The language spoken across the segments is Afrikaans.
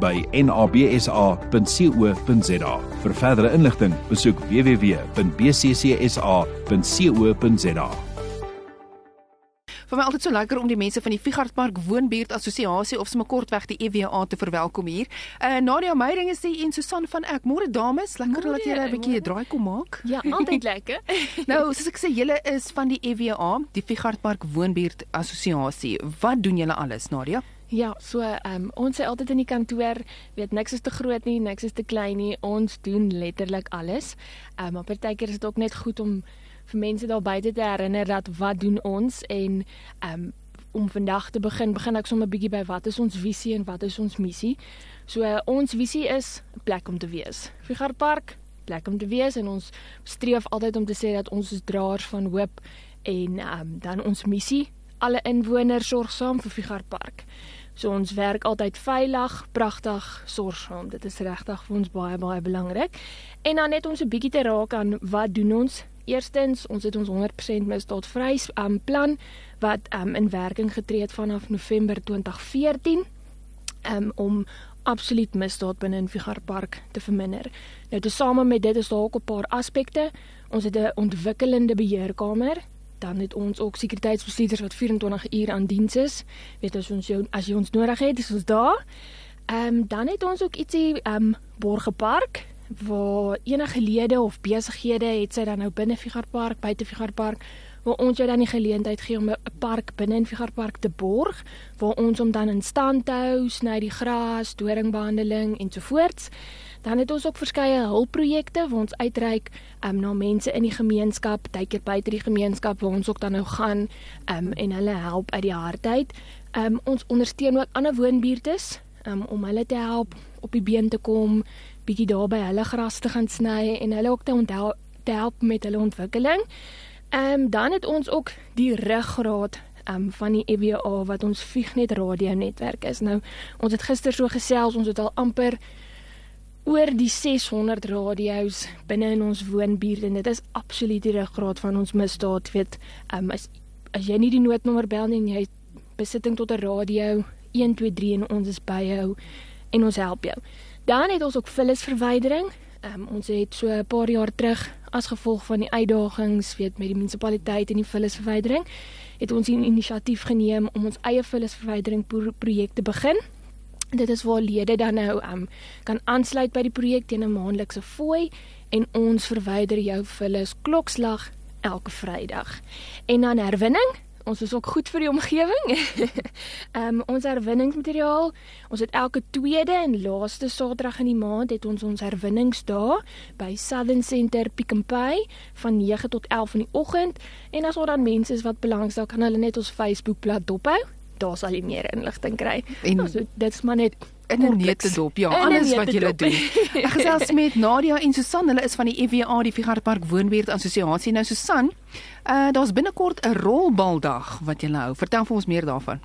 by nabsa.co.za. Vir verdere inligting, besoek www.bccsa.co.za. Vir my altyd so lekker om die mense van die Fighartpark Woonbuurt Assosiasie of sommer kortweg die EWA te verwelkom hier. Uh Nadia Meyering is die en Susan van Ek. Môre dames, lekker dat julle 'n bietjie 'n draai kom maak. Ja, altyd lekker. Nou, soos ek sê, julle is van die EWA, die Fighartpark Woonbuurt Assosiasie. Wat doen julle alles, Nadia? Ja, so ehm um, ons sê altyd in die kantoor, weet niks is te groot nie, niks is te klein nie. Ons doen letterlik alles. Ehm um, maar partykeer is dit ook net goed om vir mense daar buite te herinner dat wat doen ons en ehm um, om vandag te begin, begin ek sommer 'n bietjie by wat is ons visie en wat is ons missie. So uh, ons visie is 'n plek om te wees. Figart Park, plek om te wees en ons streef altyd om te sê dat ons is draers van hoop en ehm um, dan ons missie alle inwoners sorgsaam vir Figart Park. So ons werk altyd veilig, pragtig, sorgsaam. Dit is regtig vir ons baie baie belangrik. En dan net om so 'n bietjie te raak aan wat doen ons? Eerstens, ons het ons 100% misdaadvry um, plan wat um, in werking getree het vanaf November 2014 um, om absoluut misdaad binne in Figart Park te verminder. Nou tesame met dit is daar ook 'n paar aspekte. Ons het 'n ontwikkelende beheerkamer dan het ons ook sekuriteitsbestuurders wat 24 uur aan diens is. Weet as ons jou as jy ons nodig het, is ons daar. Ehm um, dan het ons ook ietsie ehm um, Borgepark waar enige lede of besighede het sy dan nou binne Figart Park, buite Figart Park waar ons jou dan die geleentheid gee om 'n park binne in Figart Park te borg waar ons hom dan in stand hou, sny die gras, doringbehandeling ensovoorts. Dan het ons ook verskeie hulpprojekte waar ons uitreik um, na mense in die gemeenskap, tydkeer buite die gemeenskap waar ons ook dan nou gaan um, en hulle help uit die hart uit. Um, ons ondersteun ook ander woonbuurtes um, om hulle te help op die been te kom, bietjie daar by hulle gras te gaan sny en hulle ook te onthou te help met hulle ontwikkeling. Ehm um, dan het ons ook die ruggraat um, van die EWA wat ons Vignet radio netwerk is. Nou ons het gister so gesels, ons het al amper oor die 600 radio's binne in ons woonbuurt en dit is absoluut die ruggraat van ons misdaad, weet. Um, as as jy nie die noodnommer bel nie en jy het besitting tot 'n radio 123 en ons is by jou en ons help jou. Dan het ons ook vullisverwydering. Um, ons het so 'n paar jaar terug as gevolg van die uitdagings weet met die munisipaliteit en die vullisverwydering het ons 'n inisiatief geneem om ons eie vullisverwydering pro projek te begin. Dit is waar lede dan nou um, kan aansluit by die projek teen 'n maandelikse fooi en ons verwyder jou vullis klokslag elke Vrydag. En dan herwinning Ons is ook goed vir die omgewing. Ehm um, ons herwinningsmateriaal, ons het elke tweede en laaste Saterdag in die maand het ons ons herwinningsdae by Southern Center Pick n Pay van 9 tot 11 in die oggend en as daar dan mense is wat belangstel, kan hulle net ons Facebookblad dophou. Daar sal jy meer inligting kry. En- En so, dit's maar net In 'n neutedop, ja, In alles wat julle neutedop. doen. Ek gesels met Nadia en Susan, hulle is van die EWA, die Fighartpark Woonbuurt Assosiasie. Nou Susan, uh daar's binnekort 'n rolbaldag wat julle hou. Vertel vir ons meer daarvan.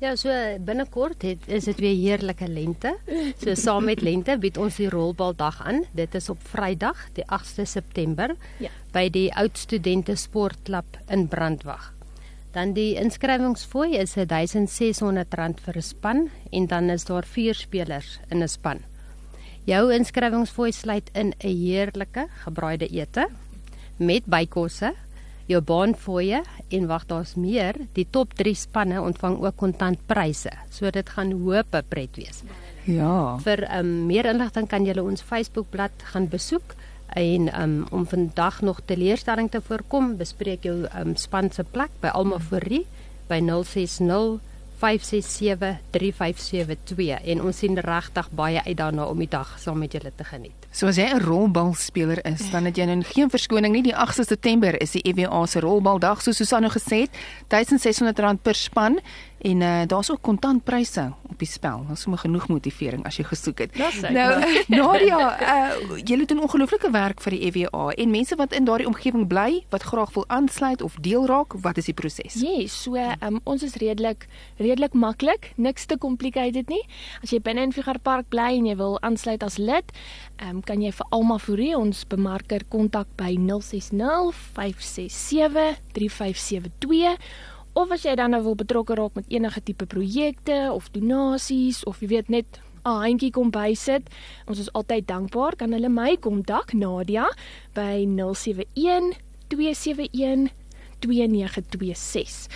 Ja, so binnekort het is dit weer heerlike lente. So saam met lente bied ons die rolbaldag aan. Dit is op Vrydag, die 8de September Ja. by die Oud Studente Sportklub in Brandwag. Dan die inskrywingsfooi is R1600 vir 'n span en dan is daar 4 spelers in 'n span. Jou inskrywingsfooi sluit in 'n heerlike gebraaide ete met bykosse, jou baanfooie en wag daar's meer, die top 3 spanne ontvang ook kontantpryse. So dit gaan hoope pret wees. Ja. Vir um, meer inligting kan jy ons Facebookblad gaan besoek en um, om vandag nog teleurstelling te voorkom, bespreek jou um, span se plek by Alma Forrie by 060 567 3572 en ons sien regtig baie uit daarna om die dag saam met julle te geniet. So as jy 'n rolbalspeler is, dan het jy nou geen verskoning nie. Die 8de September is die EWA se rolbaldag, soos Susan nou gesê het, R1600 per span En uh, daar's ook kontantpryse die spel. Daar's sommer genoeg motivering as jy gesoek het. Dis Nou Nadia, uh, julle doen ongelooflike werk vir die EWA en mense wat in daardie omgewing bly wat graag wil aansluit of deel raak, wat is die proses? Yes, so um, ons is redelik redelik maklik, niks te complicated nie. As jy binne in Figure Park bly en jy wil aansluit as lid, um, kan jy vir Alma Fourie ons bemarker kontak by 060 567 3572 of as jy dan nou wil betrokke raak met enige tipe projekte of donasies of jy weet net 'n handjie kom bysit. Ons is altyd dankbaar. Kan hulle my kontak Nadia by 071 271 2926.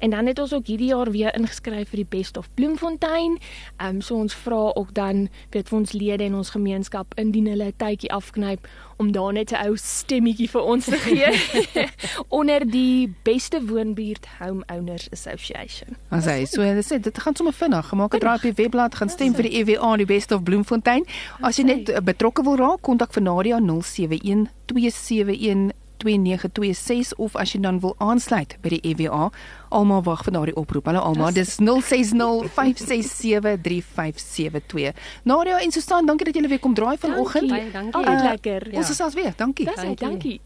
En dan het ons ook hierdie jaar weer ingeskryf vir die Best of Bloemfontein. Ehm um, so ons vra ook dan weet vir ons lede en ons gemeenskap indien hulle 'n tydjie afknyp om daar net 'n ou stemmetjie vir ons te gee onder die Beste Woonbuurt Homeowners Association. As hy so dit sê dit gaan sommer vinnig. Maak 'n draai op die webblad, gaan stem vir die EWA en die Best of Bloemfontein. As jy net uh, betrokke wil raak, kontak vir Nadia 071 271 2926 of as jy dan wil aansluit by die EWA, almal wag vir daardie oproep. Hallo almal, dis 0605673572. Nadia en Susan, dankie dat julle weer kom draai vanoggend. Dankie. Baie dankie. Uh, lekker. Ons is as weer. Dankie. Dis hy, dankie.